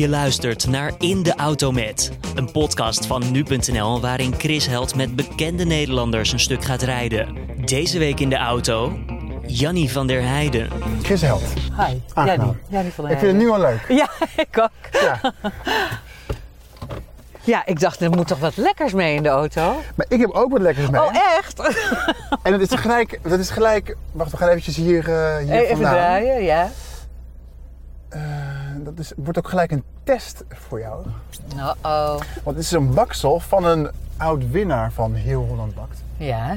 Je luistert naar In de Auto Met, een podcast van nu.nl waarin Chris Held met bekende Nederlanders een stuk gaat rijden. Deze week in de auto, Jannie van der Heijden. Chris Held. Hi. Jannie. Jannie van der Ik vind het nu al leuk. Heijden. Ja, ik ook. Ja. Ja, ik dacht, er moet toch wat lekkers mee in de auto? Maar ik heb ook wat lekkers mee. Oh, echt? En dat is gelijk, dat is gelijk. Wacht, we gaan eventjes hier, eh hier Even vandaan. draaien, ja. Dat is, wordt ook gelijk een test voor jou. Nou, oh. Want het is een baksel van een oud winnaar van Heel Holland Bakt. Ja.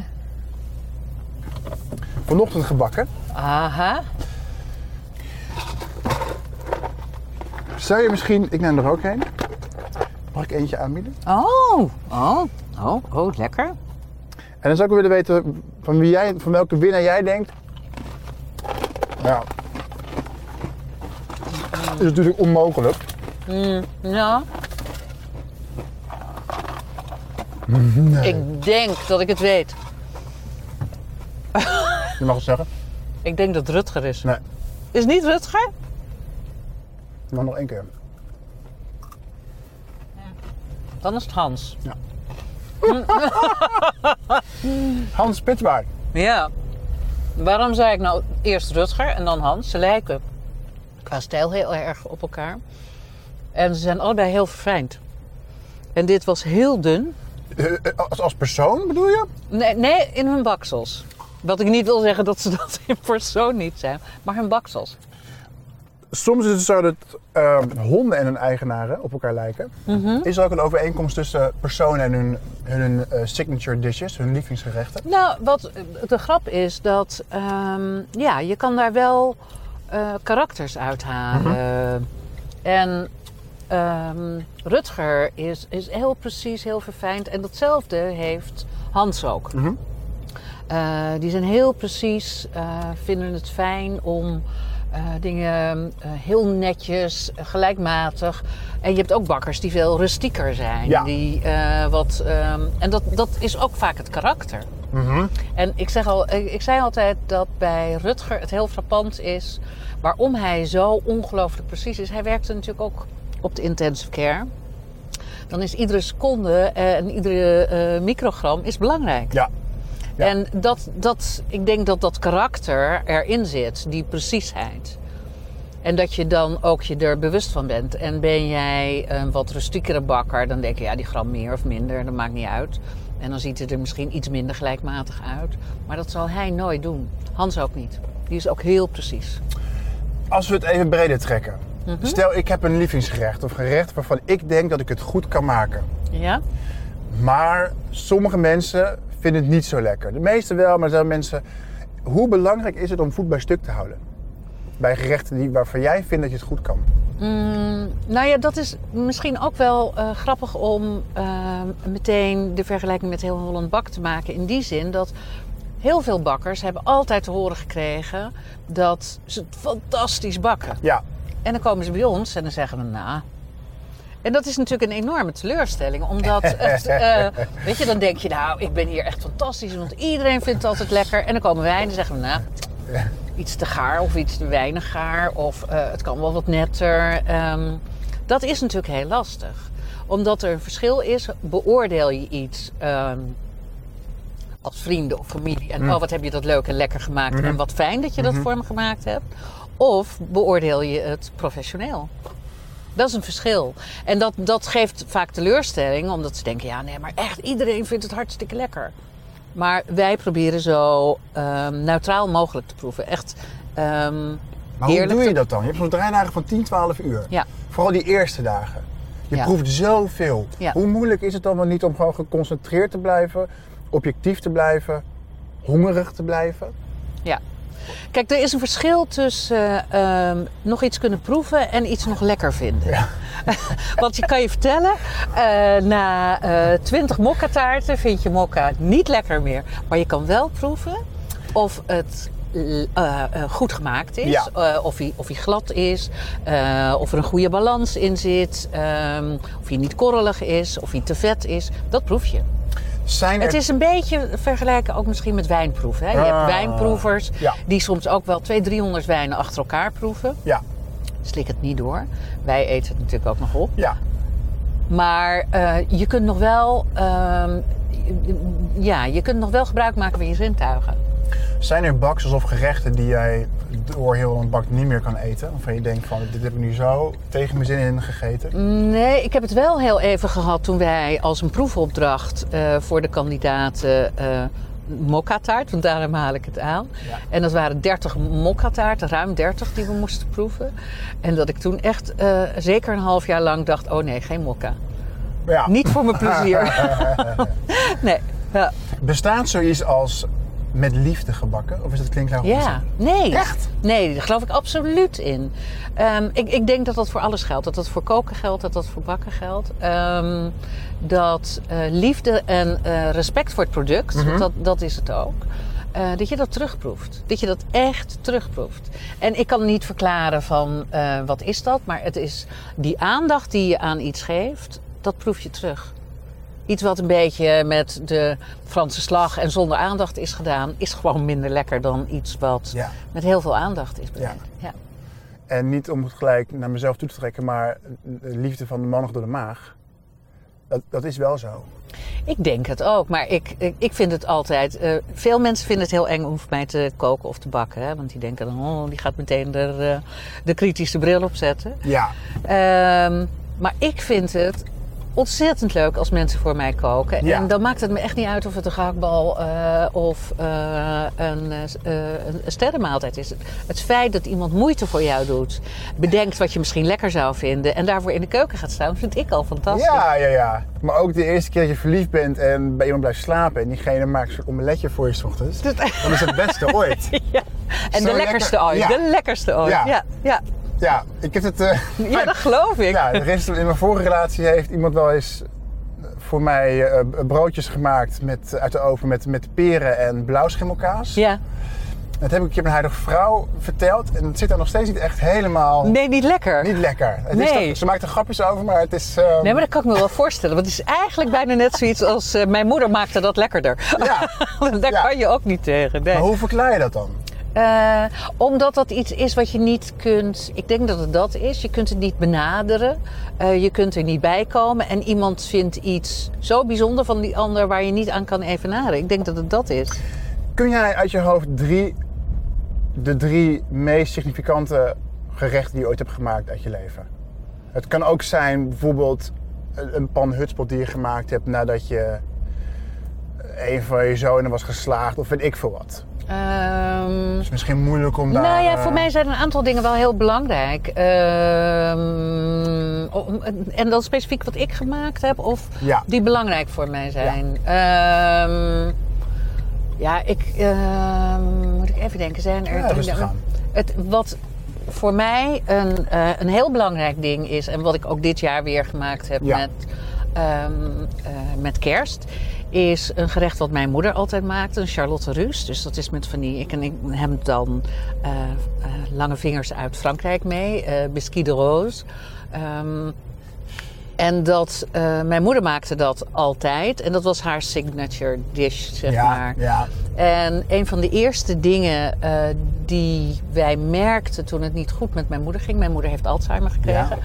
Vanochtend gebakken. Aha. Zou je misschien, ik neem er ook een. Mag ik eentje aanbieden? Oh, oh, oh, oh, lekker. En dan zou ik willen weten van, wie jij, van welke winnaar jij denkt. Ja. Is natuurlijk onmogelijk. Nou. Ik denk dat ik het weet. Je mag het zeggen. Ik denk dat Rutger is. Nee, Is het niet Rutger? mag nog één keer. Dan is het Hans. Hans Spitsbaard. Ja. Waarom zei ik nou eerst Rutger en dan Hans? Ze lijken qua stijl heel erg op elkaar. En ze zijn allebei heel verfijnd. En dit was heel dun. Eh, eh, Als, als persoon bedoel je? Nee, nee, in hun baksels. Wat ik niet wil zeggen dat ze dat in persoon niet zijn, maar hun baksels. Soms is het zo dat eh, honden en hun eigenaren op elkaar lijken. Is er ook een overeenkomst tussen personen en hun, hun eh, signature dishes, hun lievelingsgerechten? Nou, wat de grap is dat ehm, ja, je kan daar wel eh, karakters uithalen. En ehm, Rutger is, is heel precies, heel verfijnd. En datzelfde heeft Hans ook. Mhm. Eh, die zijn heel precies, eh, vinden het fijn om dingen heel netjes, gelijkmatig. En je hebt ook bakkers die veel rustieker zijn. Ja. Die, wat, ehm, en dat, dat is ook vaak het karakter. Mhm. En ik, zeg al, ik, zei altijd dat bij Rutger het heel frappant is waarom hij zo ongelooflijk precies is. Hij werkte natuurlijk ook op de intensive care. Dan is iedere seconde eh, en iedere eh, microgram is belangrijk. Ja. Ja. En dat, dat, ik denk dat dat karakter erin zit, die preciesheid. En dat je dan ook je er bewust van bent. En ben jij een wat rustiekere bakker, dan denk je, ja, die gram meer of minder, dat maakt niet uit. En dan ziet het er misschien iets minder gelijkmatig uit. Maar dat zal hij nooit doen. Hans ook niet. Die is ook heel precies. Als we het even breder trekken. Mhm. Stel, ik heb een lievelingsgerecht of gerecht waarvan ik denk dat ik het goed kan maken. Ja? Maar sommige mensen vinden het niet zo lekker. De meeste wel, maar er zijn mensen... Hoe belangrijk is het om voet bij stuk te houden? Bij gerechten die, waarvan jij vindt dat je het goed kan. Mm, nou ja, dat is misschien ook wel eh, grappig om eh, meteen de vergelijking met heel Holland Bak te maken. In die zin dat heel veel bakkers hebben altijd te horen gekregen dat ze het fantastisch bakken. Ja, En dan komen ze bij ons en dan zeggen we, nou... En dat is natuurlijk een enorme teleurstelling, omdat het, eh, weet je, dan denk je, nou, ik ben hier echt fantastisch, want iedereen vindt het altijd lekker. En dan komen wij en dan zeggen we, nou, iets te gaar of iets te weinig gaar, of eh, het kan wel wat netter. Ehm, dat is natuurlijk heel lastig, omdat er een verschil is. Beoordeel je iets ehm, als vrienden of familie en oh, wat heb je dat leuk en lekker gemaakt en wat fijn dat je dat voor me gemaakt hebt, of beoordeel je het professioneel. Dat is een verschil. En dat, dat geeft vaak teleurstelling, omdat ze denken: ja, nee, maar echt iedereen vindt het hartstikke lekker. Maar wij proberen zo ehm, neutraal mogelijk te proeven. Echt ehm, maar hoe doe je te- dat dan? Je hebt zo'n draaidagen van 10, 12 uur. Ja. Vooral die eerste dagen. Je Ja. proeft zoveel. Ja. Hoe moeilijk is het dan wel niet om gewoon geconcentreerd te blijven, objectief te blijven, hongerig te blijven? Ja. Kijk, er is een verschil tussen eh, ehm, nog iets kunnen proeven en iets nog lekker vinden. Want je kan je vertellen, eh, na eh 20 mokkataarten vind je mokka niet lekker meer. Maar je kan wel proeven of het goed gemaakt is, Ja. of, hij, of hij glad is, of er een goede balans in zit, ehm, of hij niet korrelig is, of hij te vet is. Dat proef je. Zijn er... Het is een beetje vergelijken ook misschien met wijnproeven. Hè? Je Ah, hebt wijnproevers ja. die soms ook wel 200, 300 wijnen achter elkaar proeven. Ja, Slik het niet door. Wij eten het natuurlijk ook nog op. Ja. Maar eh, je kunt nog wel... ehm, ja, je kunt nog wel gebruik maken van je zintuigen. Zijn er baksels of gerechten die jij door heel lang bak niet meer kan eten? Waarvan je denkt van, dit heb ik nu zo tegen mijn zin in gegeten. Nee, ik heb het wel heel even gehad toen wij als een proefopdracht eh, voor de kandidaten eh mokka-taart, want daarom haal ik het aan. Ja. En dat waren 30 mokka-taarten, ruim 30 die we moesten proeven. En dat ik toen echt eh, zeker een half jaar lang dacht: oh nee, geen mokka. Ja, Niet voor mijn plezier. nee. Ja. bestaat zoiets als met liefde gebakken? Of is dat klinkklauw? ja, nee. Echt? Nee, daar geloof ik absoluut in. Ehm, ik, ik denk dat dat voor alles geldt. Dat dat voor koken geldt, dat dat voor bakken geldt. Ehm, dat eh, liefde en eh, respect voor het product, Mhm. want dat, dat is het ook. eh, dat je dat terugproeft. Dat je dat echt terugproeft. En ik kan niet verklaren van wat is dat, maar het is die aandacht die je aan iets geeft, dat proef je terug. Iets wat een beetje met de Franse slag en zonder aandacht is gedaan, is gewoon minder lekker dan iets wat Ja. met heel veel aandacht is bereid. Ja. En niet om het gelijk naar mezelf toe te trekken, maar de liefde van de man nog door de maag. Dat, dat is wel zo. Ik denk het ook, maar ik, ik, ik vind het altijd. eh, veel mensen vinden het heel eng om voor mij te koken of te bakken. Hè? Want die denken dan, oh, die gaat meteen de, eh, de kritische bril opzetten. Ja, Ehm, maar ik vind het ontzettend leuk als mensen voor mij koken. Ja. En dan maakt het me echt niet uit of het een gehaktbal eh, of eh, een, eh, een sterrenmaaltijd is. Het feit dat iemand moeite voor jou doet, bedenkt wat je misschien lekker zou vinden en daarvoor in de keuken gaat staan, vind ik al fantastisch. ja, ja, ja. Maar ook de eerste keer dat je verliefd bent en bij iemand blijft slapen en diegene maakt een omeletje voor je 's ochtends. Dat- Dan is het het beste ooit. Ja. En Zo de lekkerste lekker. ooit. Ja. De lekkerste ooit. Ja. Ja. Ja, ik heb het. eh, Ja, dat geloof ik. Ja, er is, in mijn vorige relatie heeft iemand wel eens voor mij eh, broodjes gemaakt met, uit de oven met, met peren en blauwschimmelkaas. Ja. Dat heb ik een keer mijn huidige vrouw verteld en het zit daar nog steeds niet echt helemaal Nee, niet lekker. niet lekker. Het is Nee. toch- ze maakt er grapjes over, maar het is... eh, Nee, maar dat kan ik me wel voorstellen. Want het is eigenlijk bijna net zoiets als eh, mijn moeder maakte dat lekkerder. Ja, Daar Ja. kan je ook niet tegen. Nee. maar hoe verklaar je dat dan? Eh, omdat dat iets is wat je niet kunt. Ik denk dat het dat is. Je kunt het niet benaderen. Eh, je kunt er niet bij komen. En iemand vindt iets zo bijzonder van die ander waar je niet aan kan evenaren. Ik denk dat het dat is. Kun jij uit je hoofd drie, de drie meest significante gerechten die je ooit hebt gemaakt uit je leven? Het kan ook zijn bijvoorbeeld een pan hutspot die je gemaakt hebt nadat je een van je zonen was geslaagd of weet ik veel wat. Het is misschien moeilijk om daar... Nou ja, eh, voor mij zijn een aantal dingen wel heel belangrijk. Ehm, en dan specifiek wat ik gemaakt heb of Ja. die belangrijk voor mij zijn. Ehm, ja, ik moet ik even denken. Zijn er Ja, aan. Het, wat voor mij een, eh, een heel belangrijk ding is en wat ik ook dit jaar weer gemaakt heb Ja. met, eh, met kerst. Is een gerecht wat mijn moeder altijd maakte, een Charlotte Russe. Dus dat is met van die. Ik en ik heb dan eh, eh, lange vingers uit Frankrijk mee, eh biscuit de rose. Ehm, en dat, mijn moeder maakte dat altijd. En dat was haar signature dish, zeg ja, maar. Ja, En een van de eerste dingen die wij merkten toen het niet goed met mijn moeder ging, mijn moeder heeft Alzheimer gekregen,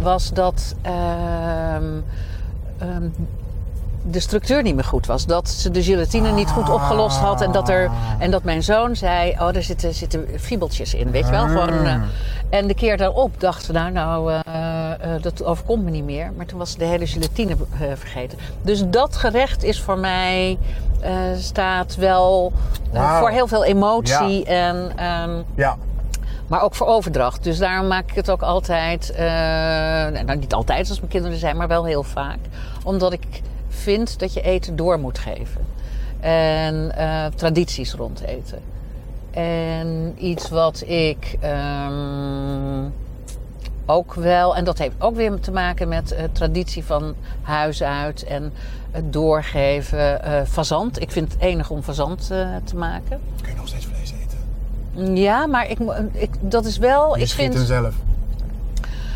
was dat ehm, ehm, de structuur niet meer goed was. Dat ze de gelatine niet goed opgelost had en dat, er, en dat mijn zoon zei: Oh, er zitten, zitten fiebeltjes in, weet je wel? Gewoon, eh, en de keer daarop dachten we: Nou, nou eh, eh, dat overkomt me niet meer. Maar toen was ze de hele gelatine vergeten. Dus dat gerecht is voor mij. staat wel voor heel veel emotie en ehm, ja. maar ook voor overdracht. Dus daarom maak ik het ook altijd. nou, niet altijd als mijn kinderen er zijn, maar wel heel vaak. Omdat ik vind dat je eten door moet geven. En eh, tradities rond eten. En iets wat ik ehm, ook wel, en dat heeft ook weer te maken met eh, traditie van huis uit en het doorgeven. eh fazant. Ik vind het enig om fazant te maken. Kun je nog steeds vlees eten? Ja, maar ik, ik, dat is wel. Je ik vind, hem zelf.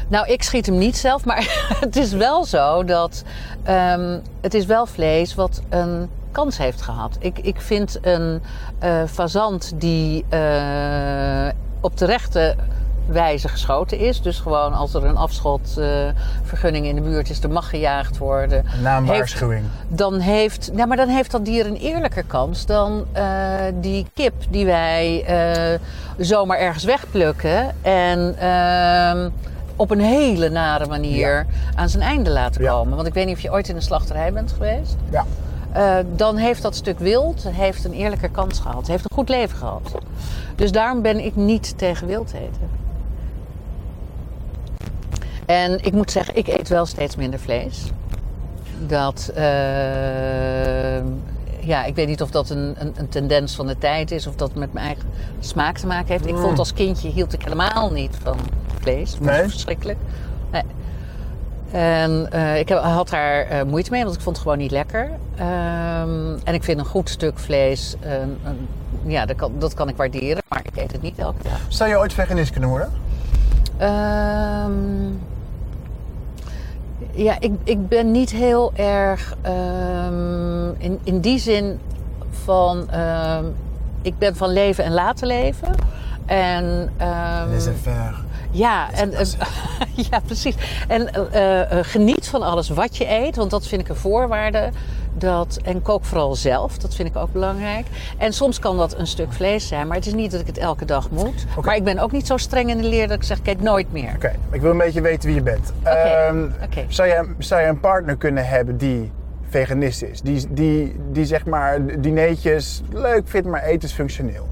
Nou, ik schiet hem niet zelf, maar het is wel zo dat ehm, het is wel vlees wat een kans heeft gehad. Ik, ik vind een eh fazant die eh, op de rechte wijze geschoten is. Dus gewoon als er een afschotvergunning in de buurt is, er mag gejaagd worden. Een naamwaarschuwing. Dan heeft, nou, maar dan heeft dat dier een eerlijker kans dan eh, die kip die wij eh, zomaar ergens wegplukken. En ehm, op een hele nare manier aan zijn einde laten Ja. komen. Want ik weet niet of je ooit in een slachterij bent geweest. Ja. Eh, dan heeft dat stuk wild heeft een eerlijke kans gehad. Heeft een goed leven gehad. Dus daarom ben ik niet tegen wild eten. En ik moet zeggen, ik eet wel steeds minder vlees. Dat, eh, ja, ik weet niet of dat een, een, een tendens van de tijd is of dat met mijn eigen smaak te maken heeft. Ik Mm. vond als kindje hield ik helemaal niet van vlees. Nee? verschrikkelijk. Nee. En eh, ik heb, had daar eh, moeite mee, want ik vond het gewoon niet lekker. Ehm, en ik vind een goed stuk vlees, eh, een- ja, dat kan, dat kan ik waarderen, maar ik eet het niet elke dag. Zou je ooit veganist kunnen worden? Ehm, ja, ik, ik ben niet heel erg ehm, in, in die zin van. ik ben van leven en laten leven. En, ehm, Laissez-faire. Ja, en, ja, precies. En eh, eh, geniet van alles wat je eet, want dat vind ik een voorwaarde. Dat, en kook vooral zelf, dat vind ik ook belangrijk. En soms kan dat een stuk vlees zijn, maar het is niet dat ik het elke dag moet. Maar ik ben ook niet zo streng in de leer dat ik zeg, ik eet nooit meer. Oké, ik wil een beetje weten wie je bent. Ehm, oké. zou, je, zou je een partner kunnen hebben die veganist is? Die, die, die zeg maar dineetjes leuk vindt, maar eten is functioneel.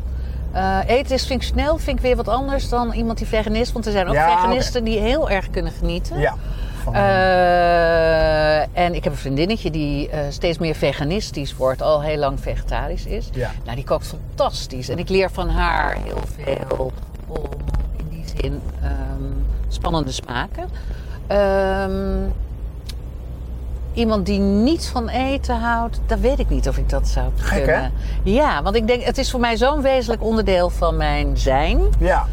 Eh, eten is functioneel, vind ik weer wat anders dan iemand die vegan is. Want er zijn ook Ja, veganisten die heel erg kunnen genieten. Ja. Van, Eh, en ik heb een vriendinnetje die eh, steeds meer veganistisch wordt, al heel lang vegetarisch is. Ja. Nou, die kookt fantastisch. En ik leer van haar heel veel om in die zin ehm, spannende smaken. Ehm, iemand die niet van eten houdt, dat weet ik niet of ik dat zou Gek, kunnen. hè? Ja, want ik denk, het is voor mij zo'n wezenlijk onderdeel van mijn zijn. ja.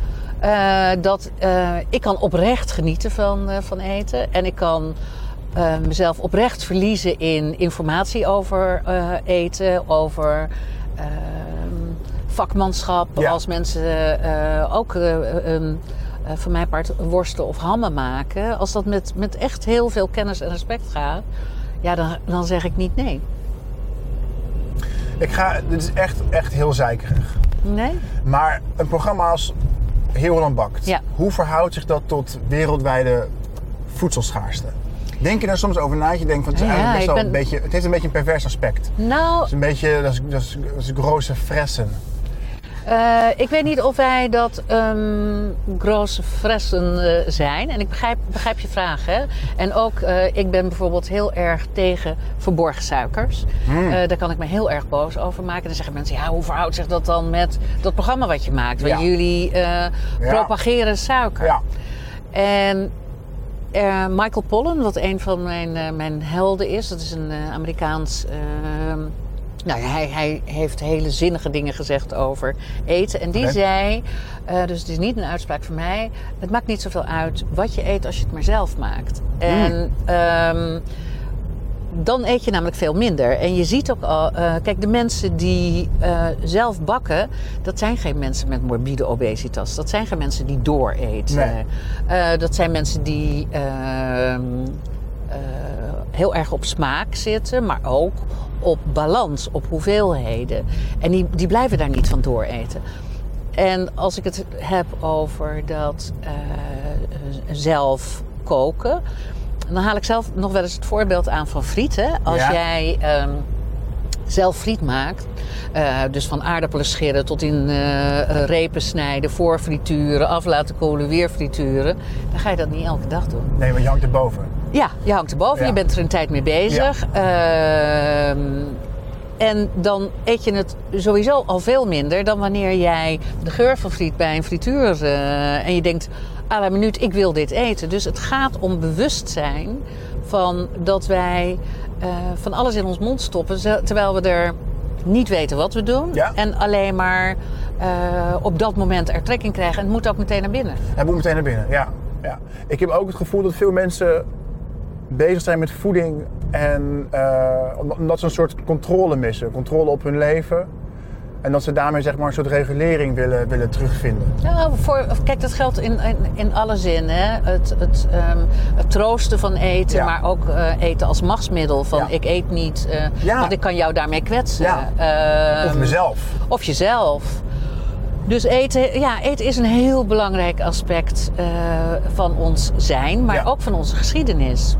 Eh, dat eh, ik kan oprecht genieten van, eh, van eten. En ik kan mezelf oprecht verliezen in informatie over eten, over ehm, vakmanschap. Ja. Als mensen ook eh, van mijn part worsten of hammen maken. Als dat met, met echt heel veel kennis en respect gaat, ja, dan, dan zeg ik niet nee. Ik ga, dit is echt, echt heel zeikerig. Nee? Maar een programma als Heel Holland Bakt, Ja. hoe verhoudt zich dat tot wereldwijde voedselschaarste? Denk je daar soms over na? Je denkt van het, is Ja, eigenlijk best wel ben- een beetje, het heeft een beetje een pervers aspect. Het Nou, is een beetje, dat is, dat is, dat is grote fressen. Eh, ik weet niet of wij dat ehm grosse fressen eh, zijn. En ik begrijp, begrijp je vraag. Hè? En ook, eh, ik ben bijvoorbeeld heel erg tegen verborgen suikers. Eh, daar kan ik me heel erg boos over maken. Dan zeggen mensen, ja, hoe verhoudt zich dat dan met dat programma wat je maakt? Waar Ja. jullie propageren suiker. Ja. En Michael Pollan, wat een van mijn, mijn helden is, dat is een Amerikaans. Nou ja, hij, hij heeft hele zinnige dingen gezegd over eten. En die zei, eh, dus het is niet een uitspraak van mij, het maakt niet zoveel uit wat je eet als je het maar zelf maakt. En ehm, dan eet je namelijk veel minder. En je ziet ook al, eh, kijk, de mensen die eh, zelf bakken, dat zijn geen mensen met morbide obesitas. Dat zijn geen mensen die dooreten. Nee. Dat zijn mensen die ehm, eh, heel erg op smaak zitten, maar ook op balans, op hoeveelheden. En die, die blijven daar niet van dooreten. En als ik het heb over dat eh, zelf koken, dan haal ik zelf nog wel eens het voorbeeld aan van frieten. Als Ja. jij ehm, zelf friet maakt, eh, dus van aardappelen scheren tot in eh, eh, repen snijden, voor frituren, af laten koelen, weer frituren, dan ga je dat niet elke dag doen. Nee, want je hangt erboven. Ja, je hangt erboven, Ja. je bent er een tijd mee bezig. Ehm, en dan eet je het sowieso al veel minder dan wanneer jij de geur van friet bij een frituur en je denkt, à la minuut, ik wil dit eten. Dus het gaat om bewustzijn van dat wij eh, van alles in ons mond stoppen, terwijl we er niet weten wat we doen Ja. en alleen maar eh, op dat moment er trek in krijgen. En het moet ook meteen naar binnen. Hij moet meteen naar binnen, ja. ja. Ik heb ook het gevoel dat veel mensen bezig zijn met voeding en omdat- omdat ze een soort controle missen. Controle op hun leven. En dat ze daarmee zeg maar een soort regulering willen, willen terugvinden. Ja, voor, kijk, dat geldt in, in, in alle zin. Hè? Het, het, ehm, het troosten van eten, Ja. maar ook eh, eten als machtsmiddel. Van Ja. ik eet niet, eh, Ja. want ik kan jou daarmee kwetsen. Ehm, Of mezelf. Of jezelf. Dus eten, ja, eten is een heel belangrijk aspect eh, van ons zijn, maar ook van onze geschiedenis.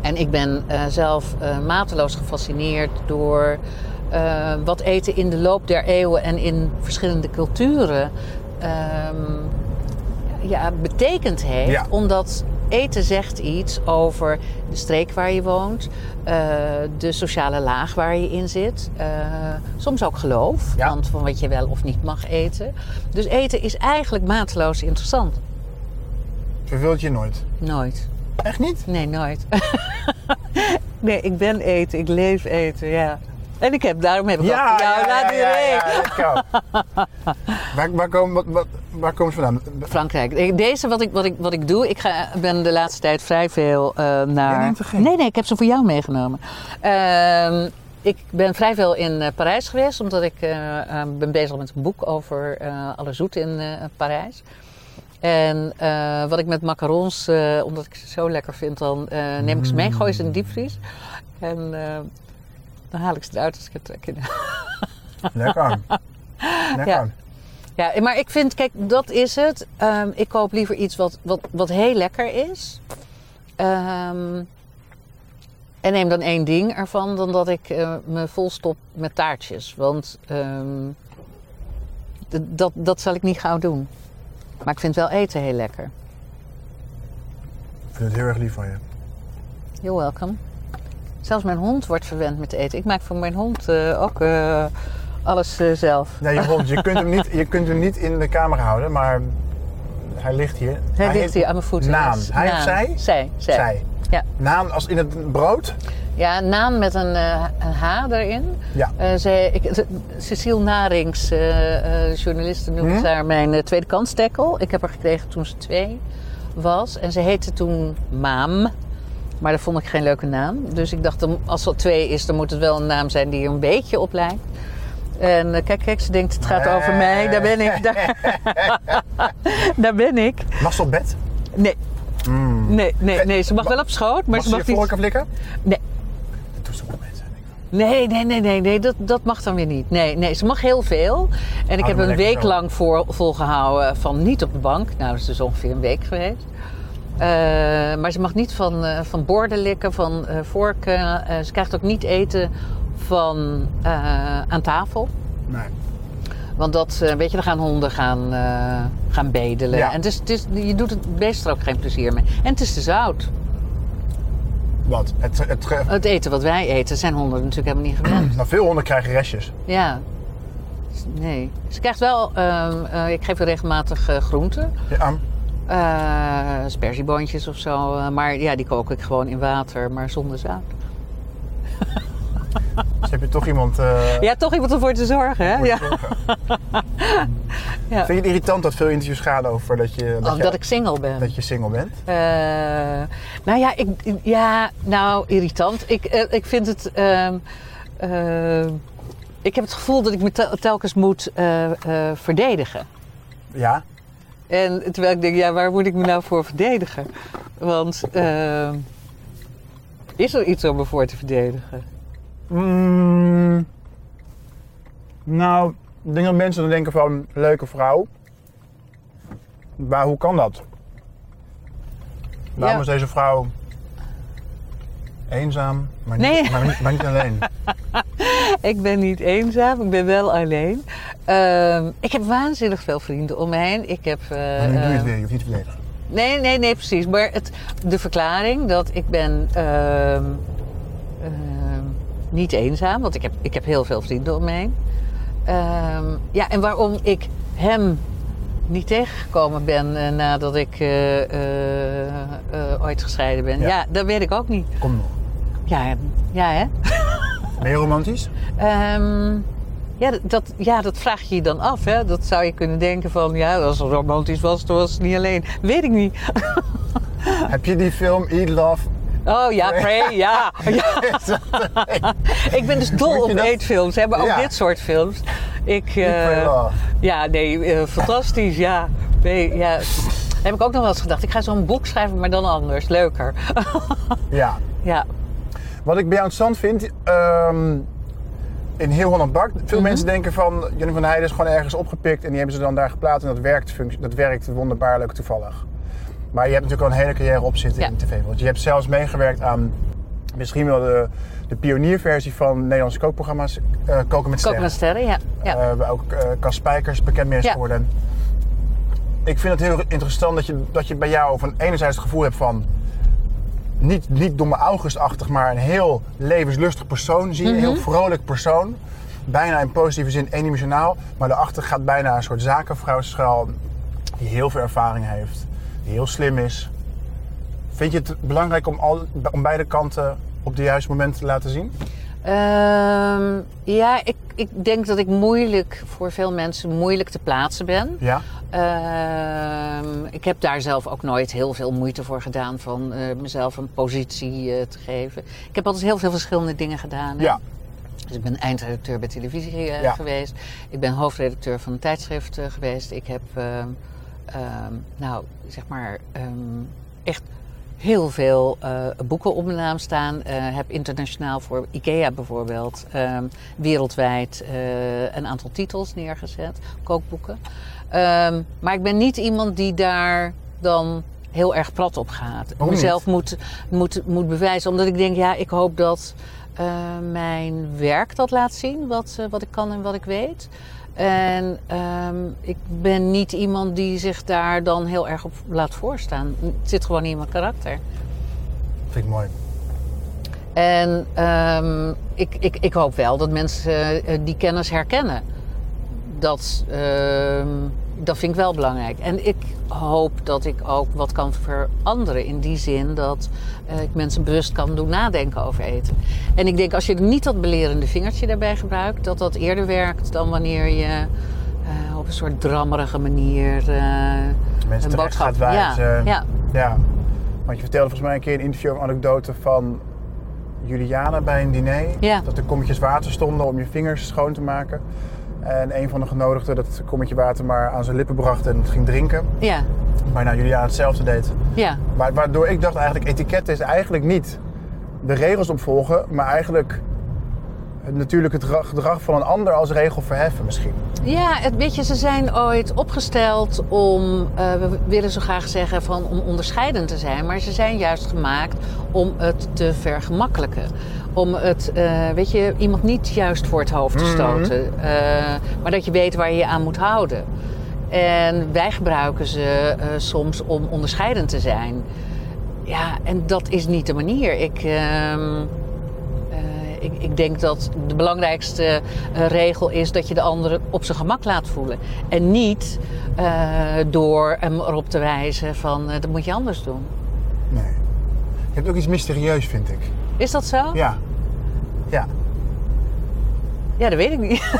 En ik ben zelf mateloos gefascineerd door eh, wat eten in de loop der eeuwen en in verschillende culturen ehm, ja, betekend heeft. Ja. Omdat eten zegt iets over de streek waar je woont, eh, de sociale laag waar je in zit. eh, soms ook geloof, Ja. want van wat je wel of niet mag eten. Dus eten is eigenlijk mateloos interessant. Verveelt je nooit. Nooit. Echt niet? Nee, nooit. nee, ik ben eten, ik leef eten, ja. En ik heb, daarom heb ik ook voor jou laten ja, ja, go. waar, waar, komen, wat, waar komen ze vandaan? Frankrijk. Deze, wat ik, wat ik, wat ik doe, ik ga, ben de laatste tijd vrij veel eh, naar... Nee, nee, ik heb ze voor jou meegenomen. Ehm, ik ben vrij veel in eh, Parijs geweest, omdat ik eh, ben bezig met een boek over alle zoet in Parijs. En wat ik met macarons, omdat ik ze zo lekker vind, dan neem ik ze mee, gooi ze in de diepvries. En dan haal ik ze eruit als ik het trek in. Lekker. Lekker. Ja. Ja, maar ik vind, kijk, dat is het. Ehm, ik koop liever iets wat, wat, wat heel lekker is. Ehm, en neem dan één ding ervan, dan dat ik eh, me volstop met taartjes. Want ehm, dat, dat zal ik niet gauw doen. Maar ik vind wel eten heel lekker. Ik vind het heel erg lief van je. You're welcome. Zelfs mijn hond wordt verwend met eten. Ik maak voor mijn hond eh, ook eh, alles eh, zelf. Nee, je hond, je kunt, hem niet, je kunt hem niet in de camera houden, maar hij ligt hier. Hij ligt hier aan mijn voeten. Naan. Dus Hij of zij? Zij. zij. Zij. Ja. Naan als in het brood? Ja, naan met een, eh, een H erin. Ja. Zij, ik, de- Cecile Narings, eh, journaliste, noemde haar mijn eh, tweede kanstekkel. Ik heb haar gekregen toen ze twee was. En ze heette toen Maam. Maar dat vond ik geen leuke naam. Dus ik dacht, als er twee is, dan moet het wel een naam zijn die er een beetje op lijkt. En eh, kijk, kijk, ze denkt, het gaat over mij. Daar ben ik. Daar, daar ben ik. Mag ze op bed? Nee, Mm. nee, nee, nee. Ze mag wel op schoot, maar Mag ze mag je niet... Nee. Dat doet ze mensen. Nee, nee, nee, nee, nee dat, dat mag dan weer niet. Nee, nee, ze mag heel veel. En ik heb een week lang voor, volgehouden van niet op de bank. Nou, dat is dus ongeveer een week geweest. Eh, maar ze mag niet van, eh, van borden likken, van eh, vorken. Ze krijgt ook niet eten van aan tafel. Nee. Want dat, weet je, dan gaan honden gaan, gaan bedelen. Ja. En het is, het is, je doet het beest er ook geen plezier mee. En het is te zout. Wat? Het, het, het, Het eten wat wij eten zijn honden natuurlijk helemaal niet gewend. nou, veel honden krijgen restjes. Ja. Nee. Ze krijgt wel, ehm, eh, ik geef haar regelmatig groenten. Ja, Sperzieboontjes of zo. eh, maar ja, die kook ik gewoon in water, maar zonder zout. dus heb je toch iemand... eh, Ja, toch iemand ervoor te zorgen, hè? voor Ja. te zorgen. Ja. Vind je het irritant dat veel interviews gaan over dat je, dat Oh, je, dat ik single ben. dat je single bent? Eh, nou ja, ik, ja, nou, irritant. Ik, ik vind het. ehm, eh, ik heb het gevoel dat ik me tel- telkens moet verdedigen. Ja. En terwijl ik denk, ja, waar moet ik me nou voor verdedigen? Want ehm, is er iets om me voor te verdedigen? Mm, nou, ik denk dat mensen dan denken van, leuke vrouw. Maar hoe kan dat? Waarom Ja. is deze vrouw eenzaam, maar niet, Nee. maar niet, maar niet alleen? Ik ben niet eenzaam, ik ben wel alleen. Ehm, ik heb waanzinnig veel vrienden om me heen. Ik heb. eh, Maar nu doe je het weer, je hoeft niet te verdedigen. Nee, nee, nee, precies. Maar het, de verklaring dat ik ben ehm, ehm, niet eenzaam, want ik heb, ik heb heel veel vrienden om me heen. Ehm, ja, en waarom ik hem niet tegengekomen ben eh, nadat ik eh, ooit gescheiden ben. Ja. Ja. dat weet ik ook niet. Kom nog. Ja, ja hè? Ben je romantisch? Ehm, ja, dat- ja, dat vraag je je dan af. Hè? Dat zou je kunnen denken van, ja, als het romantisch was, dan was het niet alleen. Weet ik niet. Heb je die film Eat Love? Oh ja, Prey, ja. ja. Ik ben dus dol op dat- eetfilms, hè, maar ook Ja. dit soort films. Ik, eh, ja, nee, eh, fantastisch, ja. Nee, ja. Heb ik ook nog wel eens gedacht. Ik ga zo'n boek schrijven, maar dan anders. Leuker. Ja. ja. Wat ik bij jou interessant vind, ehm, in heel Holland Bak, veel Mhm. mensen denken van Jannie van Heijden is gewoon ergens opgepikt en die hebben ze dan daar geplaatst en dat werkt, dat werkt wonderbaarlijk toevallig. Maar je hebt natuurlijk al een hele carrière op zitten Ja. in de tv. Want je hebt zelfs meegewerkt aan misschien wel de, de pionierversie van Nederlandse kookprogramma's, eh, Koken met Koken Sterren. met sterren, ja. ja. Eh, waar ook eh Cas Spijkers bekend mee is Ja. geworden. Ik vind het heel interessant dat je, dat je bij jou van enerzijds het gevoel hebt van niet, niet domme Augustachtig, maar een heel levenslustig persoon zie je. Een heel vrolijk persoon. Bijna in positieve zin eendimensionaal. Maar daarachter gaat bijna een soort zakenvrouw schuil. Die heel veel ervaring heeft. Die heel slim is. Vind je het belangrijk om, al, om beide kanten op de juiste momenten te laten zien? Ehm, ja, ik, ik denk dat ik moeilijk, voor veel mensen, moeilijk te plaatsen ben. Ja? Ehm, ik heb daar zelf ook nooit heel veel moeite voor gedaan van eh, mezelf een positie eh, te geven. Ik heb altijd heel veel verschillende dingen gedaan. hè. Ja. Dus ik ben eindredacteur bij televisie eh, Ja. geweest. Ik ben hoofdredacteur van een tijdschrift geweest. Ik heb, ehm, nou, zeg maar, echt heel veel eh, boeken op mijn naam staan. Eh, heb internationaal voor IKEA bijvoorbeeld ehm, wereldwijd eh, een aantal titels neergezet, kookboeken. Ehm, maar ik ben niet iemand die daar dan heel erg plat op gaat. Niet? Mezelf moet, moet, moet bewijzen, omdat ik denk, ja, ik hoop dat mijn werk dat laat zien, wat, wat ik kan en wat ik weet. En ehm, ik ben niet iemand die zich daar dan heel erg op laat voorstaan. Het zit gewoon niet in mijn karakter. Vind ik mooi. En ehm, ik, ik, ik hoop wel dat mensen eh, die kennis herkennen. Dat, ehm, dat vind ik wel belangrijk. En ik hoop dat ik ook wat kan veranderen. In die zin dat eh, ik mensen bewust kan doen nadenken over eten. En ik denk als je niet dat belerende vingertje daarbij gebruikt, dat dat eerder werkt dan wanneer je eh, op een soort drammerige manier eh, Mensen een boodschap. gaat wijzen. Ja, ja. Ja, want je vertelde volgens mij een keer in een interview een anekdote van Juliana bij een diner. Ja. Dat er kommetjes water stonden om je vingers schoon te maken. En een van de genodigden dat kommetje water maar aan zijn lippen bracht en het ging drinken. ja, Waarna Juliana hetzelfde deed. ja. Wa- Waardoor ik dacht eigenlijk, etiket is eigenlijk niet de regels opvolgen, maar eigenlijk natuurlijk het ra- gedrag van een ander als regel verheffen misschien. Ja, het, weet je, ze zijn ooit opgesteld om, eh, we willen zo graag zeggen, van, om onderscheidend te zijn. Maar ze zijn juist gemaakt om het te vergemakkelijken. Om het, eh, weet je, iemand niet juist voor het hoofd te stoten. eh, maar dat je weet waar je je aan moet houden. En wij gebruiken ze soms om onderscheidend te zijn. Ja, en dat is niet de manier. Ik... ik, ik denk dat de belangrijkste eh, regel is dat je de ander op zijn gemak laat voelen. En niet eh, door hem erop te wijzen van eh, dat moet je anders doen. Nee. Je hebt ook iets mysterieus, vind ik. Is dat zo? Ja. Ja. Ja, dat weet ik niet.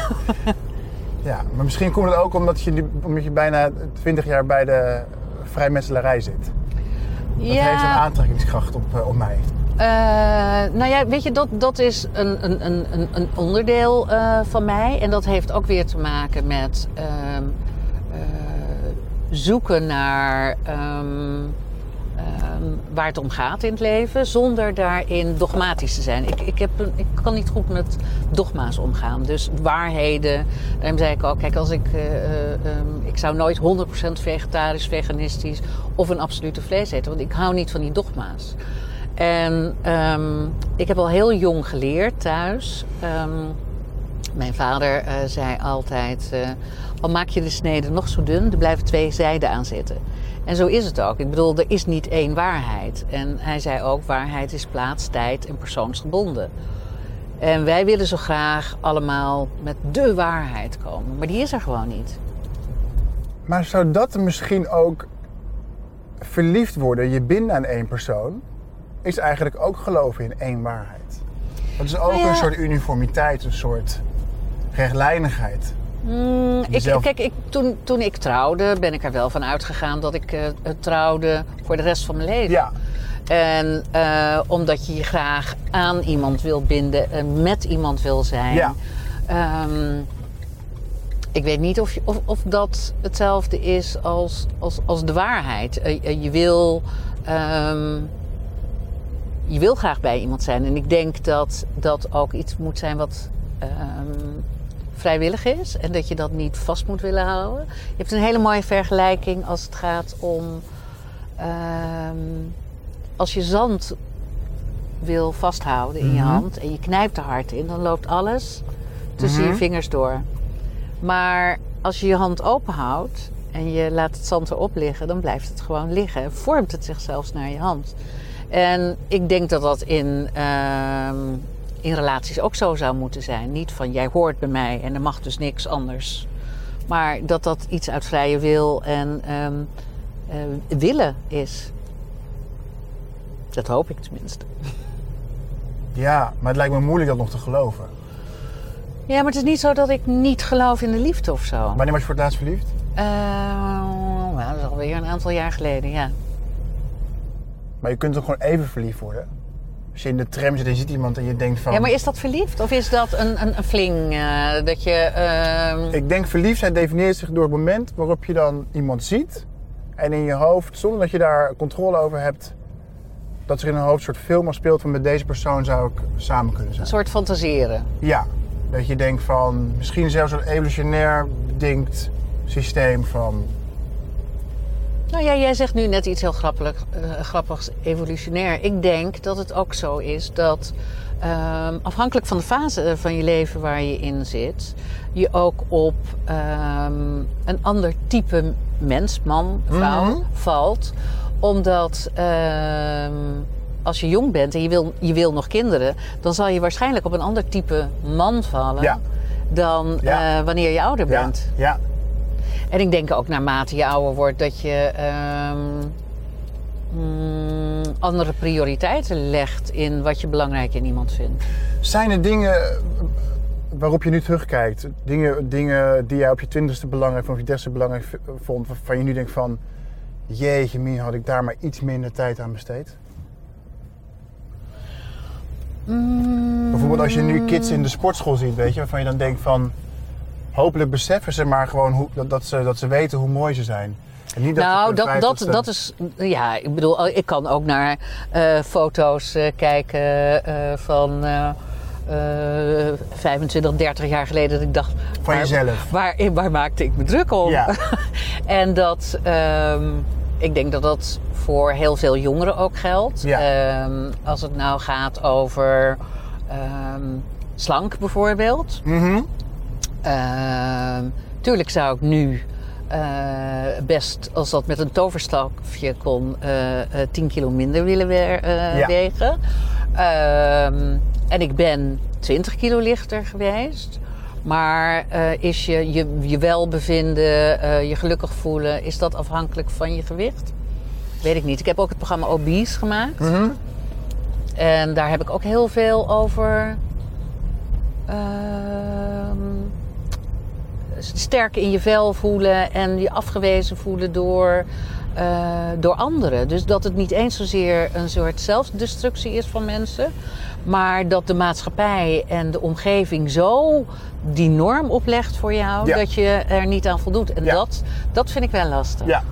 Ja, maar misschien komt het ook omdat je, omdat je bijna 20 jaar bij de vrijmetselarij zit. Dat heeft een aantrekkingskracht op, op mij. Eh, nou ja, weet je, dat, dat is een, een, een, een- onderdeel eh, van mij. En dat heeft ook weer te maken met ehm, eh, zoeken naar ehm, ehm, waar het om gaat in het leven, zonder daarin dogmatisch te zijn. Ik, ik, heb ik kan niet goed met dogma's omgaan. Dus waarheden. Daarom zei ik ook, kijk, als ik, ik zou nooit 100% vegetarisch, veganistisch of een absolute vlees eten, want ik hou niet van die dogma's. En ehm, ik heb al heel jong geleerd thuis. Ehm, mijn vader eh, zei altijd: eh, al maak je de snede nog zo dun, er blijven twee zijden aan zitten. En zo is het ook. Ik bedoel, er is niet één waarheid. En hij zei ook: waarheid is plaats, tijd en persoonsgebonden. En wij willen zo graag allemaal met de waarheid komen, maar die is er gewoon niet. Maar zou dat misschien ook verliefd worden, je binden aan één persoon, is eigenlijk ook geloven in één waarheid. Dat is ook Nou ja. een soort uniformiteit, een soort rechtlijnigheid. Mm, ik, kijk, ik, toen, toen ik trouwde, ben ik er wel van uitgegaan dat ik eh, trouwde voor de rest van mijn leven. Ja, En eh, omdat je je graag aan iemand wil binden en met iemand wil zijn. Ja. Ehm, Ik weet niet of, je, of, of dat hetzelfde is als, als, als de waarheid. Eh, je, wil, ehm, je wil graag bij iemand zijn. En ik denk dat dat ook iets moet zijn wat ehm, vrijwillig is. En dat je dat niet vast moet willen houden. Je hebt een hele mooie vergelijking als het gaat om... ehm, als je zand wil vasthouden in je Mhm. hand en je knijpt er hard in, dan loopt alles tussen Mhm. je vingers door. Maar als je je hand open houdt en je laat het zand erop liggen, dan blijft het gewoon liggen. En vormt het zich zelfs naar je hand. En ik denk dat dat in, ehm, in relaties ook zo zou moeten zijn. Niet van jij hoort bij mij en er mag dus niks anders. Maar dat dat iets uit vrije wil en ehm, eh, willen is. Dat hoop ik tenminste. Ja, maar het lijkt me moeilijk dat nog te geloven. Ja, maar het is niet zo dat ik niet geloof in de liefde of zo. Wanneer was je voor het laatst verliefd? Eh, nou, dat is alweer een aantal jaar geleden, ja. Maar je kunt toch gewoon even verliefd worden? Als je in de tram zit en je ziet iemand en je denkt van... Ja, maar is dat verliefd? Of is dat een, een, een fling? eh, dat je... ehm, Ik denk verliefdheid definieert zich door het moment waarop je dan iemand ziet. En in je hoofd, zonder dat je daar controle over hebt... Dat er in een hoofd een soort film afspeelt van met deze persoon zou ik samen kunnen zijn. een soort fantaseren. Ja, dat je denkt van misschien zelfs een evolutionair bedenkt systeem van... Nou ja, jij zegt nu net iets heel grappig, eh, grappigs, evolutionair. Ik denk dat het ook zo is dat ehm, afhankelijk van de fase van je leven waar je in zit, je ook op ehm, een ander type mens, man, vrouw, Mhm. valt. Omdat ehm, als je jong bent en je wil, je wil nog kinderen, dan zal je waarschijnlijk op een ander type man vallen Ja. dan Ja. eh, wanneer je ouder Ja, bent. ja, En ik denk ook naarmate je ouder wordt dat je ehm, mm, andere prioriteiten legt in wat je belangrijk in iemand vindt. Zijn er dingen waarop je nu terugkijkt? Dingen, dingen die jij op je twintigste belangrijk vond, of je dertigste belangrijk vond, waarvan je nu denkt van... Jeetje, min had ik daar maar iets minder tijd aan besteed? Bijvoorbeeld als je nu kids in de sportschool ziet, weet je, waarvan je dan denkt van... Hopelijk beseffen ze maar gewoon hoe, dat, dat, ze, dat ze weten hoe mooi ze zijn. En niet dat nou, dat, dat, dat is. Ja, ik bedoel, ik kan ook naar eh, foto's eh, kijken eh, van. eh, eh, 25, 30 jaar geleden dat ik dacht... Van waar- jezelf. Waar, waar maakte ik me druk om? Ja. en dat... ehm, ik denk dat dat voor heel veel jongeren ook geldt. Ja. Ehm, als het nou gaat over ehm, slank bijvoorbeeld. Mhm. Ehm, tuurlijk zou ik nu eh, best, als dat met een toverstafje kon, eh, eh, 10 kilo minder willen we- eh, Ja. wegen. Ehm, en ik ben 20 kilo lichter geweest. Maar eh, is je, je, je welbevinden, eh, je gelukkig voelen, is dat afhankelijk van je gewicht? Weet ik niet. Ik heb ook het programma Obese gemaakt. Mhm. En daar heb ik ook heel veel over. Sterk in je vel voelen en je afgewezen voelen door, eh, door anderen. Dus dat het niet eens zozeer een soort zelfdestructie is van mensen. Maar dat de maatschappij en de omgeving zo die norm oplegt voor jou Ja. dat je er niet aan voldoet. En Ja. dat, dat vind ik wel lastig. Ja.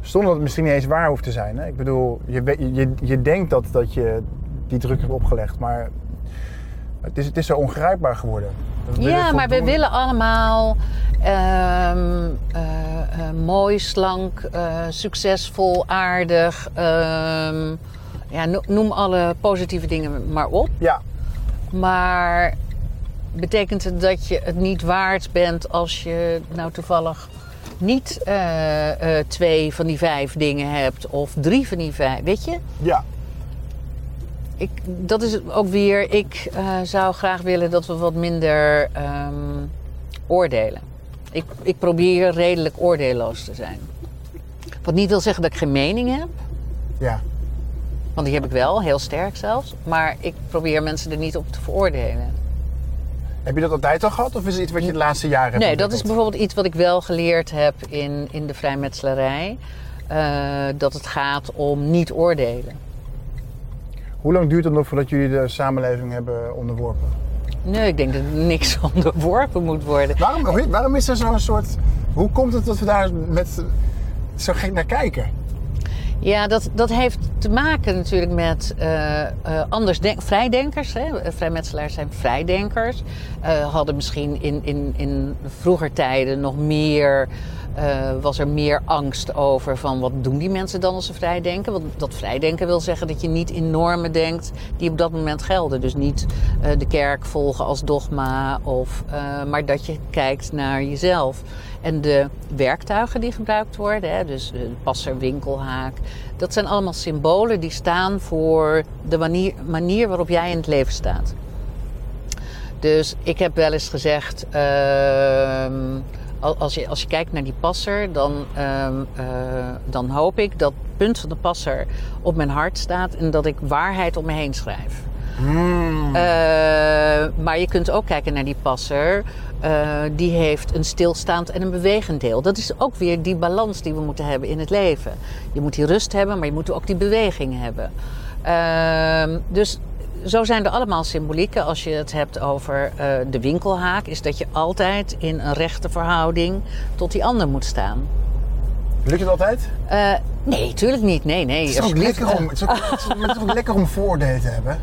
Zonder dat het misschien niet eens waar hoeft te zijn. Hè? Ik bedoel, je, je, je denkt dat, dat je die druk hebt opgelegd, maar het is, het is zo ongrijpbaar geworden. Ja, maar we willen allemaal ehm, eh, eh, mooi, slank, eh, succesvol, aardig. ehm, ja, no- noem alle positieve dingen maar op. Ja, Maar betekent het dat je het niet waard bent als je nou toevallig niet twee van die vijf dingen hebt of drie van die vijf? Weet je? ja. Ik, dat is ook weer. Ik eh, zou graag willen dat we wat minder ehm, oordelen. Ik, ik probeer redelijk oordeelloos te zijn. Wat niet wil zeggen dat ik geen mening heb. ja. Want die heb ik wel, heel sterk zelfs. Maar ik probeer mensen er niet op te veroordelen. Heb je dat altijd al gehad of is het iets wat je de laatste jaren hebt Nee, dat is bijvoorbeeld iets wat ik wel geleerd heb in, in de vrijmetselarij. Eh, dat het gaat om niet oordelen. Hoe lang duurt het nog voordat jullie de samenleving hebben onderworpen? Nee, ik denk dat niks onderworpen moet worden. Waarom, waarom is er zo'n soort... Hoe komt het dat we daar met zo gek naar kijken? Ja, dat, dat heeft te maken natuurlijk met eh, eh, anders denk, vrijdenkers. Hè? Vrijmetselaars zijn vrijdenkers. Eh, hadden misschien in, in, in vroeger tijden nog meer. Was er meer angst over van wat doen die mensen dan als ze vrijdenken? Want dat vrijdenken wil zeggen dat je niet in normen denkt die op dat moment gelden. Dus niet de kerk volgen als dogma, of, maar dat je kijkt naar jezelf. En de werktuigen die gebruikt worden, hè, dus de passer, winkelhaak, dat zijn allemaal symbolen die staan voor de manier, manier waarop jij in het leven staat. Dus ik heb wel eens gezegd, uh, als, je, als je kijkt naar die passer, dan, uh, uh, dan hoop ik dat het punt van de passer op mijn hart staat en dat ik waarheid om me heen schrijf. Hmm. maar je kunt ook kijken naar die passer. Uh, die heeft een stilstaand en een bewegend deel. Dat is ook weer die balans die we moeten hebben in het leven. Je moet die rust hebben, maar je moet ook die beweging hebben. Uh, dus zo zijn er allemaal symbolieken. Als je het hebt over uh, de winkelhaak, is dat je altijd in een rechte verhouding tot die ander moet staan. Lukt het altijd? Uh, nee, tuurlijk niet. Nee, nee. Het is ook lekker om, het is ook, het is ook lekker om voordelen te hebben.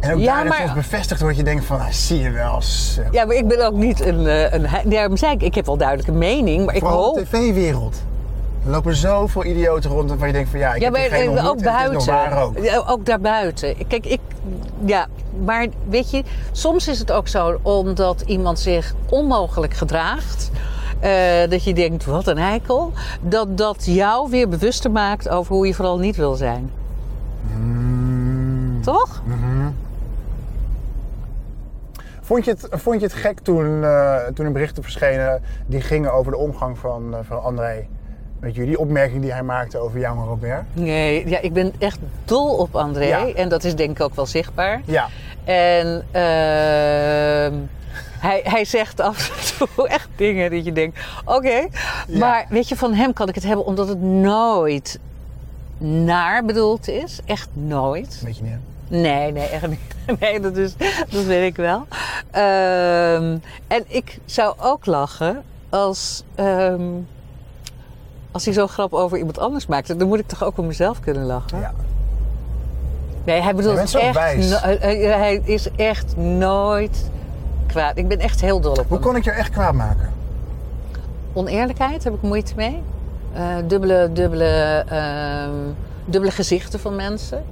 En ook ja, daarin maar... bevestigd wordt, je denkt van, ah, zie je wel. Ja, maar ik ben ook niet een... Eh, een zei ik, ik heb wel duidelijke mening, maar ik hoop... de tv-wereld. Er lopen zoveel idioten rond waarvan je denkt van ja, ik ja, heb geen ontmoet, ook buiten. Ook. Ook daarbuiten. Kijk, ik, ja, maar weet je, soms is het ook zo omdat iemand zich onmogelijk gedraagt. Uh, dat je denkt, wat een eikel. Dat dat jou weer bewuster maakt over hoe je vooral niet wil zijn. Mm. Toch? Mm Vond je het, vond je het gek toen, uh, toen er berichten verschenen die gingen over de omgang van, uh, van André? Met jullie opmerking die hij maakte over jou en Robert? Nee, ja, ik ben echt dol op André. En dat is denk ik ook wel zichtbaar. Ja. En uh, hij, hij zegt af en toe echt dingen dat je denkt: oké. Maar weet je, van hem kan ik het hebben omdat het nooit naar bedoeld is. Echt nooit. Weet je niet. Nee, nee, echt niet. Nee, dat, is, dat weet ik wel. Um, en ik zou ook lachen als, um, als hij zo'n grap over iemand anders maakte. Dan moet ik toch ook om mezelf kunnen lachen? Ja. Nee, hij bedoelt echt. hij is echt nooit kwaad. Ik ben echt heel dol op Hoe kon ik je echt kwaad maken? Oneerlijkheid heb ik moeite mee. Uh, dubbele, dubbele, uh, dubbele gezichten van mensen.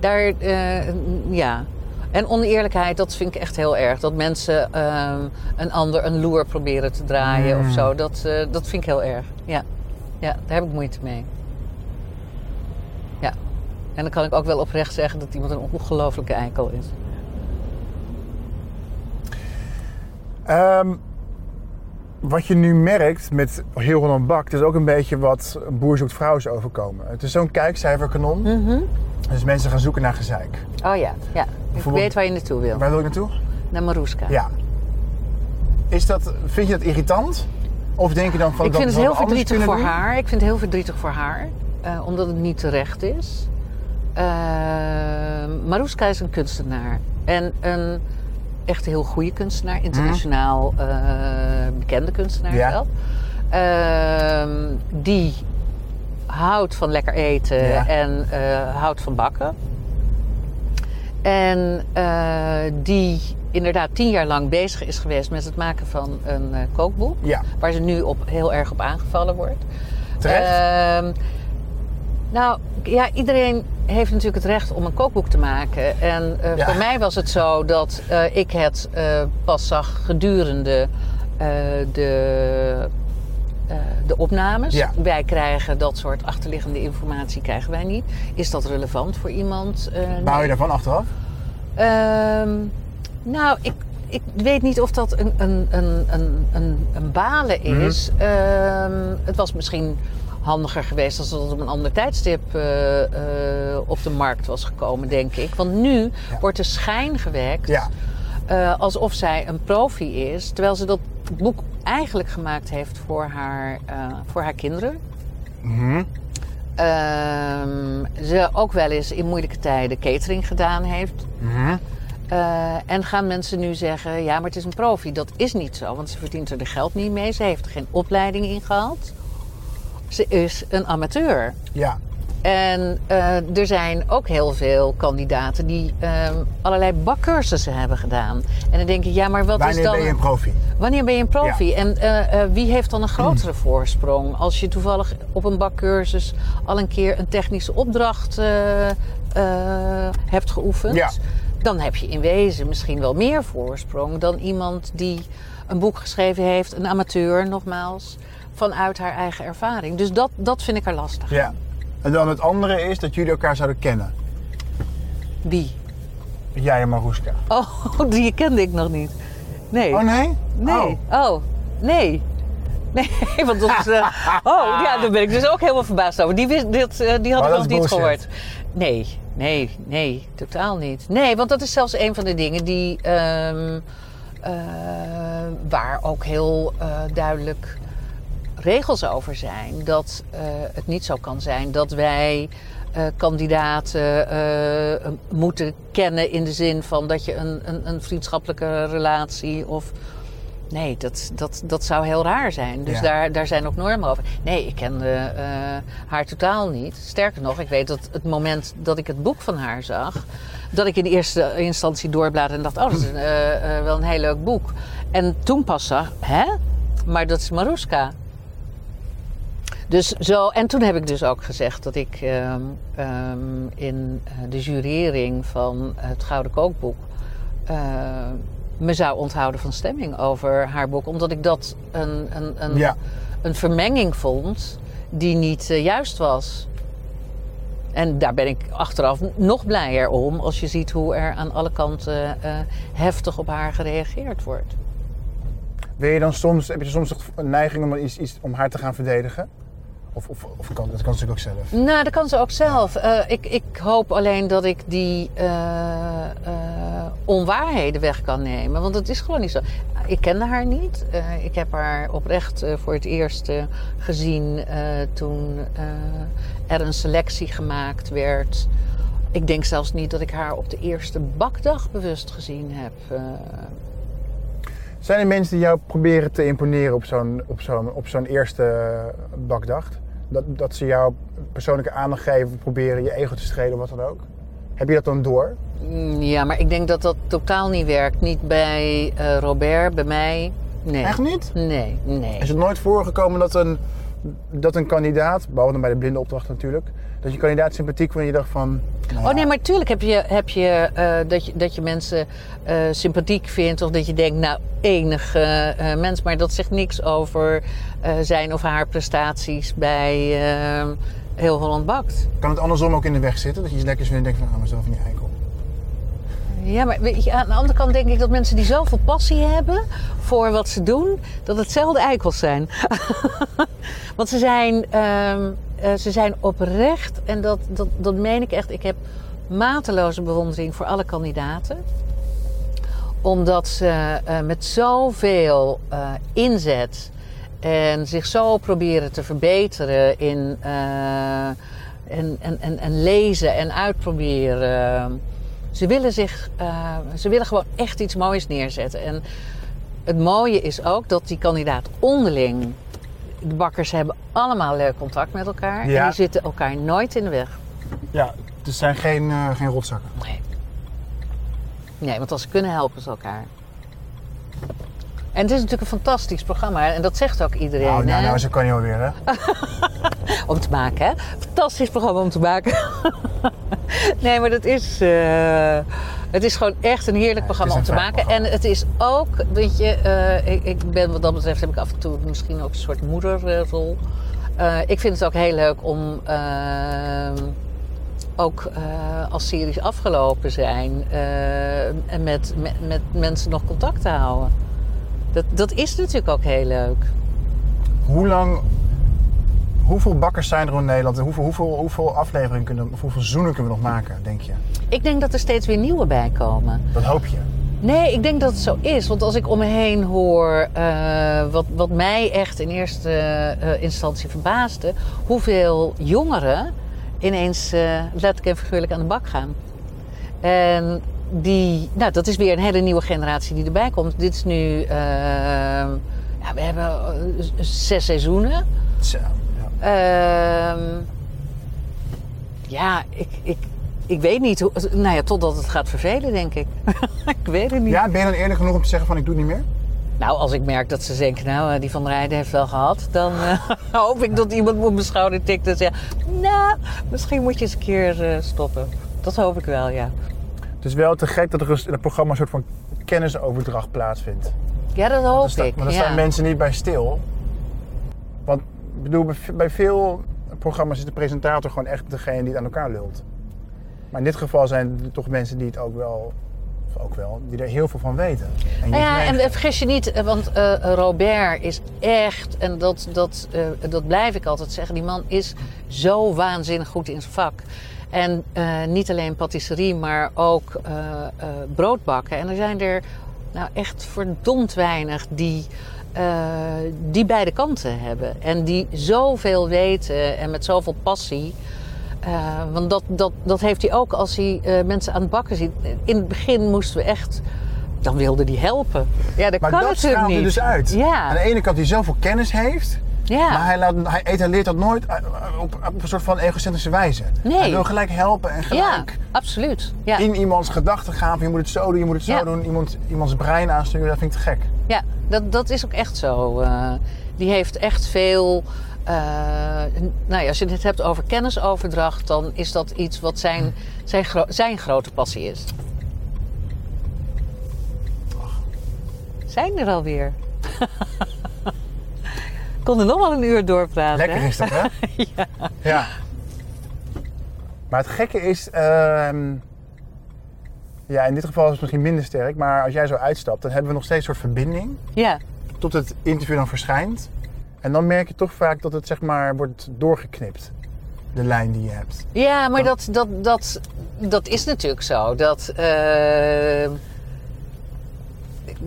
Daar, uh, ja. En oneerlijkheid, dat vind ik echt heel erg. Dat mensen uh, een ander een loer proberen te draaien of mm. zo. Dat, uh, dat vind ik heel erg. Ja. Ja, daar heb ik moeite mee. Ja. En dan kan ik ook wel oprecht zeggen dat iemand een ongelofelijke eikel is. Um, wat je nu merkt met Heel Holland Bak, is ook een beetje wat Boer zoekt vrouw is overkomen. Het is zo'n kijkcijferkanon. Mm Dus mensen gaan zoeken naar gezeik. Oh ja, ja. Ik weet waar je naartoe wil. Waar wil je naartoe? Naar Maruska. Ja. Is dat, vind je dat irritant? Of denk je dan van ik vind het heel verdrietig voor doen? haar. Ik vind het heel verdrietig voor haar. Uh, omdat het niet terecht is. Uh, Maruska is een kunstenaar. En een echt heel goede kunstenaar. Internationaal uh, bekende kunstenaar ja. wel. Uh, die houdt van lekker eten ja. en houdt van bakken. En die inderdaad tien jaar lang bezig is geweest met het maken van een uh, kookboek. Ja. Waar ze nu op, heel erg op aangevallen wordt. Terecht? Ehm, nou, ja, iedereen heeft natuurlijk het recht om een kookboek te maken. En uh, ja. voor mij was het zo dat uh, ik het uh, pas zag gedurende de, de opnames. Ja. Wij krijgen dat soort achterliggende informatie krijgen wij niet. Is dat relevant voor iemand? Bouw je daarvan achteraf? Ehm, nou, ik, ik weet niet of dat een, een, een, een, een balen is. Mm -hmm. het was misschien handiger geweest als het op een ander tijdstip uh, uh, op de markt was gekomen, denk ik. Want nu ja. wordt de schijn gewekt ja. uh, alsof zij een profi is, terwijl ze dat boek eigenlijk gemaakt heeft voor haar, voor haar kinderen. Mm -hmm. ze ook wel eens in moeilijke tijden catering gedaan heeft. Mm -hmm. Eh, en gaan mensen nu zeggen, ja, maar het is een profi. Dat is niet zo, want ze verdient er de geld niet mee. Ze heeft er geen opleiding in gehad. Ze is een amateur. Ja. En eh, er zijn ook heel veel kandidaten die ehm, allerlei bakcursussen hebben gedaan. En dan denk ik, ja, maar wat Wanneer is dan... ben je een profi? Wanneer ben je een profi? En eh, wie heeft dan een grotere voorsprong? Als je toevallig op een bakcursus al een keer een technische opdracht hebt geoefend, Ja. Dan heb je in wezen misschien wel meer voorsprong dan iemand die een boek geschreven heeft, een amateur nogmaals, vanuit haar eigen ervaring. Dus dat, dat vind ik er lastig. Ja. En dan het andere is dat jullie elkaar zouden kennen. Wie? Jij en Maruska. Oh, die kende ik nog niet. Nee. Oh nee? Nee. Oh. Oh, nee. Nee, want dat is... eh, oh, ja, daar ben ik dus ook helemaal verbaasd over. Die, wist, dit, eh, die had Maar ik nog niet bullshit. gehoord. Nee, nee, nee, totaal niet. Nee, want dat is zelfs een van de dingen die... ehm, eh, waar ook heel eh, duidelijk regels over zijn. Dat eh, het niet zo kan zijn dat wij kandidaten moeten kennen in de zin van dat je een, een, een vriendschappelijke relatie of. Nee, dat, dat, dat zou heel raar zijn. Dus Ja. daar, daar zijn ook normen over. Nee, ik kende eh, haar totaal niet. Sterker nog, ik weet dat het moment dat ik het boek van haar zag, dat ik in eerste instantie doorbladerde en dacht: oh, dat is een, eh, eh, wel een heel leuk boek. En toen pas zag, hè? Maar dat is Maruska. Dus zo, en toen heb ik dus ook gezegd dat ik ehm, ehm, in de jurering van het Gouden Kookboek me zou onthouden van stemming over haar boek. Omdat ik dat een, een, een, Ja. een vermenging vond die niet eh, juist was. En daar ben ik achteraf nog blijer om als je ziet hoe er aan alle kanten eh, heftig op haar gereageerd wordt. Wil je dan soms, heb je soms een neiging om, iets, iets, om haar te gaan verdedigen? Of, of, of kan, dat kan ze natuurlijk ook zelf. Nou, dat kan ze ook zelf. Eh, ik, ik hoop alleen dat ik die eh, eh, onwaarheden weg kan nemen. Want het is gewoon niet zo. Ik kende haar niet. Ik heb haar oprecht voor het eerst gezien toen er een selectie gemaakt werd. Ik denk zelfs niet dat ik haar op de eerste bakdag bewust gezien heb. Zijn er mensen die jou proberen te imponeren op zo'n, op zo'n, op zo'n eerste bakdag? Dat, dat ze jou persoonlijke aandacht geven, proberen je ego te strelen, wat dan ook? Heb je dat dan door? mm, ja, maar ik denk dat dat totaal niet werkt. Niet bij eh, Robert, bij mij. Nee. Echt niet? Nee, nee. Is het nooit voorgekomen dat een, dat een kandidaat, behalve dan bij de blinde opdracht natuurlijk, dat je kandidaat sympathiek vond en je dacht van... nou Oh nee, maar tuurlijk heb je, heb je, eh, dat, je dat je mensen eh, sympathiek vindt. Of dat je denkt, nou, enig eh, mens. Maar dat zegt niks over zijn of haar prestaties bij Heel Holland Bakt. Kan het andersom ook in de weg zitten? Dat je iets lekkers vindt en denkt van, ah, mezelf niet eikel. Ja, maar weet je, aan de andere kant denk ik dat mensen die zoveel passie hebben voor wat ze doen, dat hetzelfde eikels zijn. Want ze zijn, ehm, eh, ze zijn oprecht en dat, dat, dat meen ik echt. Ik heb mateloze bewondering voor alle kandidaten. Omdat ze eh, met zoveel eh, inzet en zich zo proberen te verbeteren in en, en, en, en lezen en uitproberen. Ze willen, zich, ze willen gewoon echt iets moois neerzetten. En het mooie is ook dat die kandidaat onderling. De bakkers hebben allemaal leuk contact met elkaar. Ja. En die zitten elkaar nooit in de weg. Ja, het zijn geen, eh, geen rotzakken. Nee. Nee, want als ze kunnen helpen ze elkaar. En het is natuurlijk een fantastisch programma. En dat zegt ook iedereen. Nou, nou, hè? nou, zo kan je alweer, hè? Om te maken, hè? Fantastisch programma om te maken. nee, maar dat is... eh, het is gewoon echt een heerlijk programma om te maken. En het is ook, weet je... eh, ik, ik ben wat dat betreft heb ik af en toe misschien ook een soort moederrol. Eh, ik vind het ook heel leuk om... eh, ook als series afgelopen zijn... en met, met, met mensen nog contact te houden. Dat, dat is natuurlijk ook heel leuk. Hoe lang... Hoeveel bakkers zijn er in Nederland en hoeveel, hoeveel, hoeveel afleveringen kunnen, of hoeveel seizoenen kunnen we nog maken, denk je? Ik denk dat er steeds weer nieuwe bij komen. Dat hoop je. Nee, ik denk dat het zo is. Want als ik om me heen hoor, eh, wat, wat mij echt in eerste eh, instantie verbaasde, hoeveel jongeren ineens uh, letterlijk en figuurlijk aan de bak gaan. En die, nou, dat is weer een hele nieuwe generatie die erbij komt. Dit is nu, ja, we hebben zes seizoenen. Zo, ja. Ehm, ja, ik, ik, ik weet niet. Hoe, nou ja, totdat het gaat vervelen, denk ik. ik weet het niet. ja, ben je dan eerlijk genoeg om te zeggen van ik doe het niet meer? Nou, als ik merk dat ze denken, nou, eh, die van Rijden heeft wel gehad, dan eh, hoop ik dat iemand me op mijn schouder tikt en zegt, nou, misschien moet je eens een keer eh, stoppen. Dat hoop ik wel, ja. Het is wel te gek dat er in het programma een soort van kennisoverdracht plaatsvindt. Ja, dat hoop ik. Maar daar ja. staan mensen niet bij stil. Want ik bedoel, bij ve- bij veel programma's is de presentator gewoon echt degene die het aan elkaar lult. Maar in dit geval zijn er toch mensen die het ook wel, ook wel, die er heel veel van weten. En Nou ja, en neigt- vergis je niet, eh, want eh, Robert is echt, en dat, dat, eh, dat blijf ik altijd zeggen, die man is zo waanzinnig goed in zijn vak. En niet alleen patisserie, maar ook broodbakken. En er zijn er nou echt verdomd weinig die, eh, die beide kanten hebben. En die zoveel weten en met zoveel passie. Eh, want dat, dat, dat heeft hij ook als hij eh, mensen aan het bakken ziet. In het begin moesten we echt. Dan wilde hij helpen. Ja, dat maar kan dat natuurlijk niet. dus uit. Ja. Aan de ene kant die zoveel kennis heeft, Ja. maar hij, laat, hij etaleert dat nooit eh, op, op een soort van egocentrische wijze. Nee. Hij wil gelijk helpen en ja, gelijk absoluut. Ja. in iemands gedachten gaan. van Je moet het zo doen, je moet het zo Ja. doen. Iemand, iemands brein aansturen, dat vind ik te gek. Ja, dat, dat is ook echt zo. Eh, die heeft echt veel. eh, nou ja, als je het hebt over kennisoverdracht, dan is dat iets wat zijn, zijn, gro- zijn grote passie is. Zijn er alweer? Ik kon er nog wel een uur doorpraten. Lekker hè? is dat, hè? ja. Maar het gekke is... ehm, ja, in dit geval is het misschien minder sterk. Maar als jij zo uitstapt, dan hebben we nog steeds een soort verbinding. Ja, Tot het interview dan verschijnt. En dan merk je toch vaak dat het zeg maar wordt doorgeknipt. De lijn die je hebt. ja maar dat, dat, dat, dat is natuurlijk zo. Dat, eh,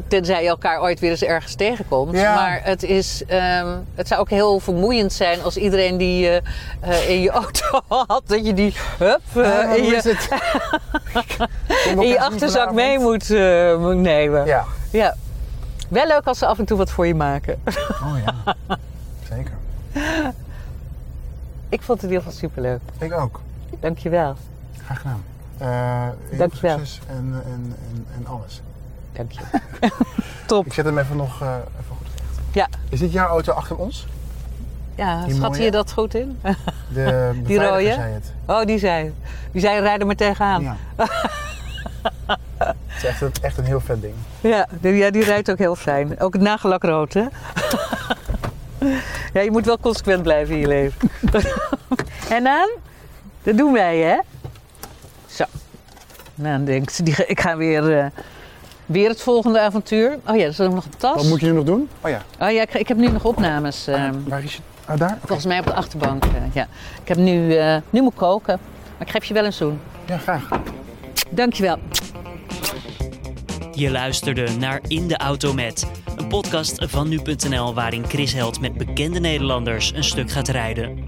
tenzij je elkaar ooit weer eens ergens tegenkomt. Ja. Maar het, is, ehm, het zou ook heel vermoeiend zijn als iedereen die je eh, in je auto had, dat je die hup, eh, in, je, in je achterzak mee moet, eh, moet nemen. Ja. Ja. Wel leuk als ze af en toe wat voor je maken. Oh ja. Zeker. Ik vond het in ieder geval superleuk. Ik ook. Dankjewel. Graag gedaan. Eh veel Dankjewel. succes en, en, en, en alles. Dank je. Top. Ik zet hem even nog eh, even goed recht. Ja, Is dit jouw auto achter ons? ja Die schat je dat goed in? De Die rode? zei het. Oh, die zei. Die zei, rijd er maar tegenaan. Ja. het is echt, een- echt een heel vet ding. Ja, die, ja, die rijdt ook heel fijn. Ook het nagellakrood, hè? ja, je moet wel consequent blijven in je leven. en dan? Dat doen wij, hè? Zo. Nou, dan die, ga- ik ga weer, eh, weer het volgende avontuur. Oh ja, er is ook nog een tas. Wat moet je nu nog doen? Oh ja. Oh ja, ik, ik heb nu nog opnames. eh, Waar is je? Oh, daar? Volgens mij op de achterbank. eh, ja. Ik heb nu, eh, nu moet koken. Maar ik geef je wel een zoen. Ja, graag. Dankjewel. Je luisterde naar In de Auto Met, een podcast van nu.nl waarin Chris Held met bekende Nederlanders een stuk gaat rijden.